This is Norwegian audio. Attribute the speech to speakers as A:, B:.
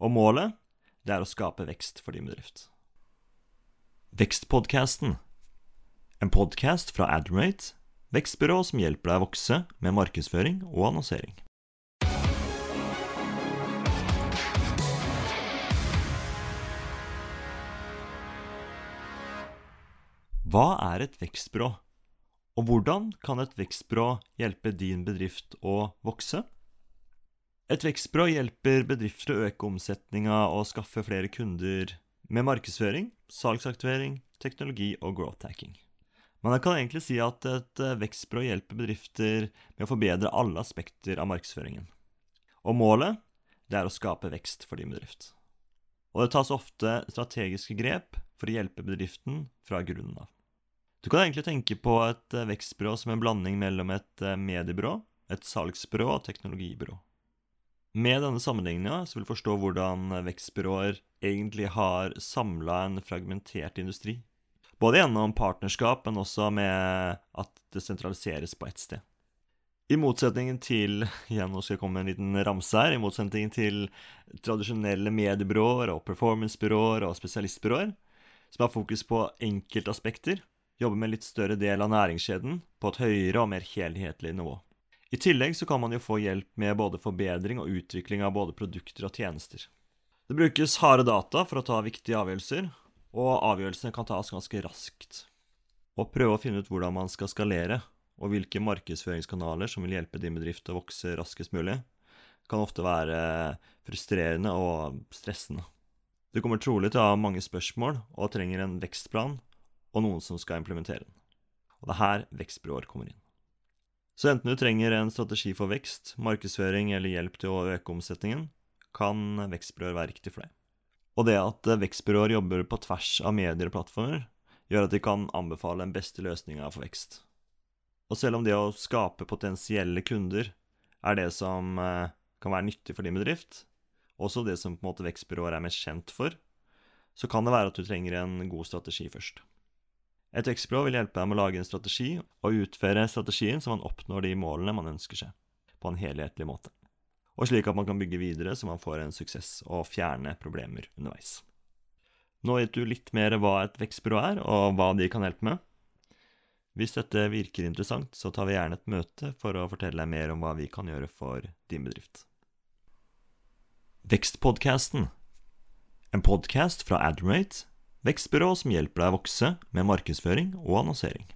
A: Og målet, det er å skape vekst for din bedrift. Vekstpodkasten. En podkast fra Admirate, vekstbyrå som hjelper deg å vokse med markedsføring og annonsering. Hva er et vekstbyrå, og hvordan kan et vekstbyrå hjelpe din bedrift å vokse? Et vekstbyrå hjelper bedrifter å øke omsetninga og skaffe flere kunder med markedsføring, salgsaktivering, teknologi og growth hacking. Men jeg kan egentlig si at et vekstbyrå hjelper bedrifter med å forbedre alle aspekter av markedsføringen. Og målet det er å skape vekst for din bedrift. Og det tas ofte strategiske grep for å hjelpe bedriften fra grunnen av. Du kan egentlig tenke på et eh, vekstbyrå som en blanding mellom et eh, mediebyrå, et salgsbyrå og teknologibyrå. Med denne sammenligninga vil du forstå hvordan vekstbyråer egentlig har samla en fragmentert industri. Både gjennom partnerskap, men også med at det sentraliseres på ett sted. I motsetningen til igjen nå skal jeg komme med en liten ramse her, i motsetning til tradisjonelle mediebyråer og performancebyråer og spesialistbyråer, som har fokus på enkeltaspekter, jobber med litt større del av næringskjeden på et høyere og mer helhetlig nivå. I tillegg så kan man jo få hjelp med både forbedring og utvikling av både produkter og tjenester. Det brukes harde data for å ta viktige avgjørelser, og avgjørelsene kan tas ganske raskt. Å prøve å finne ut hvordan man skal skalere, og hvilke markedsføringskanaler som vil hjelpe din bedrift å vokse raskest mulig, kan ofte være frustrerende og stressende. Du kommer trolig til å ha mange spørsmål og trenger en vekstplan og noen som skal implementere den. Og det er her vekstbyråer kommer inn. Så enten du trenger en strategi for vekst, markedsføring eller hjelp til å øke omsetningen, kan vekstbyråer være riktig for deg. Og det at vekstbyråer jobber på tvers av medier og plattformer, gjør at de kan anbefale den beste løsninga for vekst. Og selv om det å skape potensielle kunder er det som eh, kan være nyttig for din bedrift, også det som på en måte vekstbyråer er mest kjent for, så kan det være at du trenger en god strategi først. Et vekstbyrå vil hjelpe deg med å lage en strategi og utføre strategien så man oppnår de målene man ønsker seg, på en helhetlig måte. Og slik at man kan bygge videre så man får en suksess og fjerne problemer underveis. Nå vet du litt mer hva et vekstbyrå er, og hva de kan hjelpe med. Hvis dette virker interessant, så tar vi gjerne et møte for å fortelle deg mer om hva vi kan gjøre for din bedrift. Vekstpodkasten. En podkast fra Admirate Vekstbyrå som hjelper deg å vokse med markedsføring og annonsering.